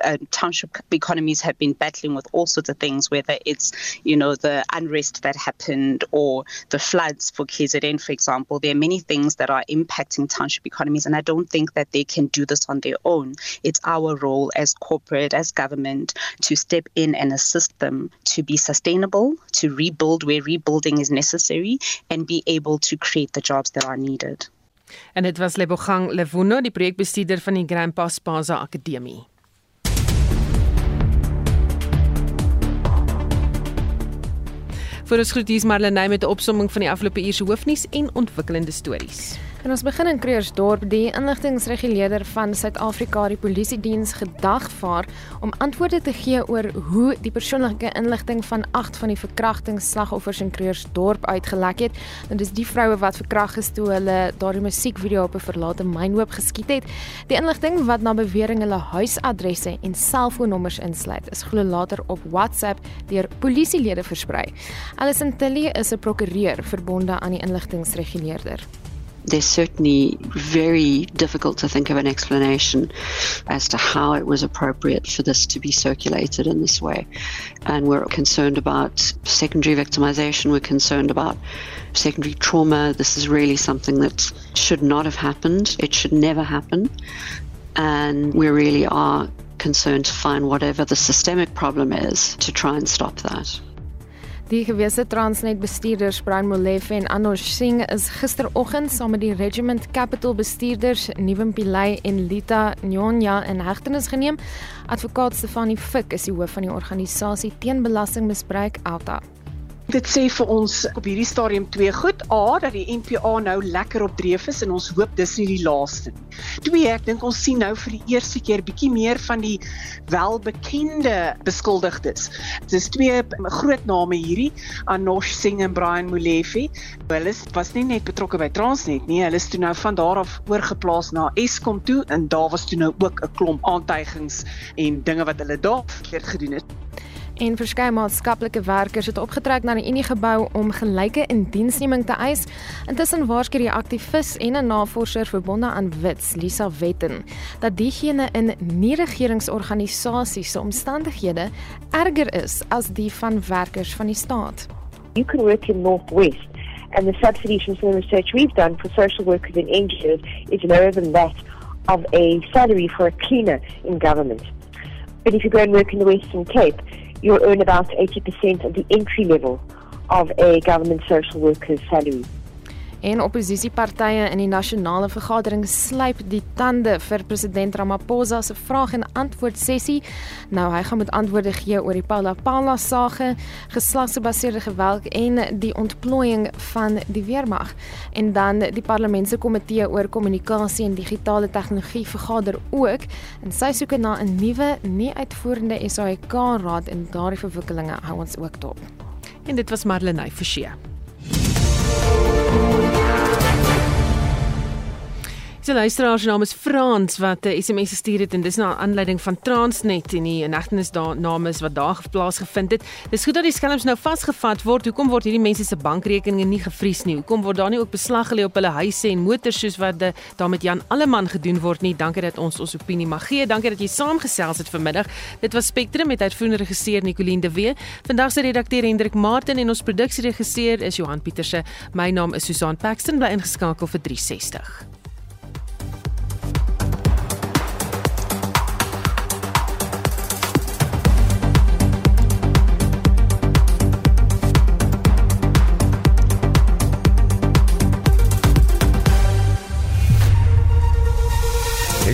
uh, township economies have been battling with all sorts of things, whether it's, you know, the unrest that happened or the floods for KZN, for example. There are many things that are impacting township economies, and I don't think that they can do this on their own. It's our role as corporate, as government, to step in and assist them to be sustainable, to rebuild where rebuilding is necessary, and be able to create the jobs that are needed. En dit was Lebogang Lewono, die projekbestuurder van die Grandpa Spaza Akademie. Vir ons groet hier is Marlene met 'n opsomming van die afgelope uur se hoofnuus en ontwikkelende stories. En ons begin in Kreersdorp. Die inligtingreguleerder van Suid-Afrika, die Polisie Diens, gedagvaar om antwoorde te gee oor hoe die persoonlike inligting van 8 van die verkrachtingsslagoffers in Kreersdorp uitgelek het. Dit is die vroue wat verkragt is toe hulle daardie musiekvideo op 'n verlate mynhoop geskiet het. Die inligting wat na bewering hulle huisadresse en selfoonnommers insluit, is glo later op WhatsApp deur polisielede versprei. Alison Tilly is 'n prokureur verbonde aan die inligtingreguleerder. There's certainly very difficult to think of an explanation as to how it was appropriate for this to be circulated in this way. And we're concerned about secondary victimization, we're concerned about secondary trauma. This is really something that should not have happened, it should never happen. And we really are concerned to find whatever the systemic problem is to try and stop that. Die gewese Transnet bestuurders Brian Molefe en Anosh Singh is gisteroggend saam met die Regiment Capital bestuurders Nuwem Pillay en Lita Nyonya in hegtenis geneem. Advokaat Stefanie Fik is die hoof van die organisasie teen belastingmisbruik Alta. Dit sê vir ons op hierdie stadium twee goed. A dat die NPA nou lekker op dreef is en ons hoop dis nie die laaste nie. Twee, ek dink ons sien nou vir die eerste keer bietjie meer van die welbekende beskuldigdes. Dit is twee groot name hierdie, Anosh Singh en Brian Molefe. Hulle was nie net betrokke by Transnet nie, hulle is toe nou van daar af oorgeplaas na Eskom toe en daar was toe nou ook 'n klomp aantuigings en dinge wat hulle daar verkeerd gedoen het en verskeie maatskaplike werkers het opgetrek na die Unie gebou om gelyke indiensneming te eis. Intussen waarsku die aktivis en 'n navorser verbonde aan Wits, Lisa Wetten, dat diegene in nie-regeringsorganisasies se omstandighede erger is as die van werkers van die staat. You can work in Northwest and the subsidies from some research we've done for social workers and NGOs is lower than that of a salary for a cleaner in government. But if you go and work in the Western Cape, you'll earn about 80% of the entry level of a government social worker's salary. En oppositiepartye in die nasionale vergadering slyp die tande vir president Ramaphosa se vraag en antwoord sessie. Nou hy gaan met antwoorde gee oor die Paula Paula sage, geslagsgebaseerde geweld en die ontplooiing van die weermag. En dan die parlementskomitee oor kommunikasie en digitale tegnologie vergader ook en sy soek na 'n nuwe, nie uitvoerende SAIK raad en daardie verwikkelinge hou ons ook dop. En dit was Marlenae Forsie. Die luisteraar se naam is Frans wat 'n SMS gestuur het en dis na aanleiding van Transnet en die inhegtenis daar name is wat daar plaasgevind het. Dis goed dat die skelms nou vasgevat word. Hoekom word hierdie mense se bankrekeninge nie gevries nie? Hoekom word daar nie ook beslag gelê op hulle huise en motors soos wat de, daar met Jan Alleman gedoen word nie? Dankie dat ons ons opinie mag gee. Dankie dat jy saamgesels het vanmiddag. Dit was Spectrum met uitvoerende regisseur Nicoline de Wee. Vandag se redakteur Hendrik Martin en ons produksieregisseur is Johan Pieterse. My naam is Susan Paxton bly ingeskakel vir 360.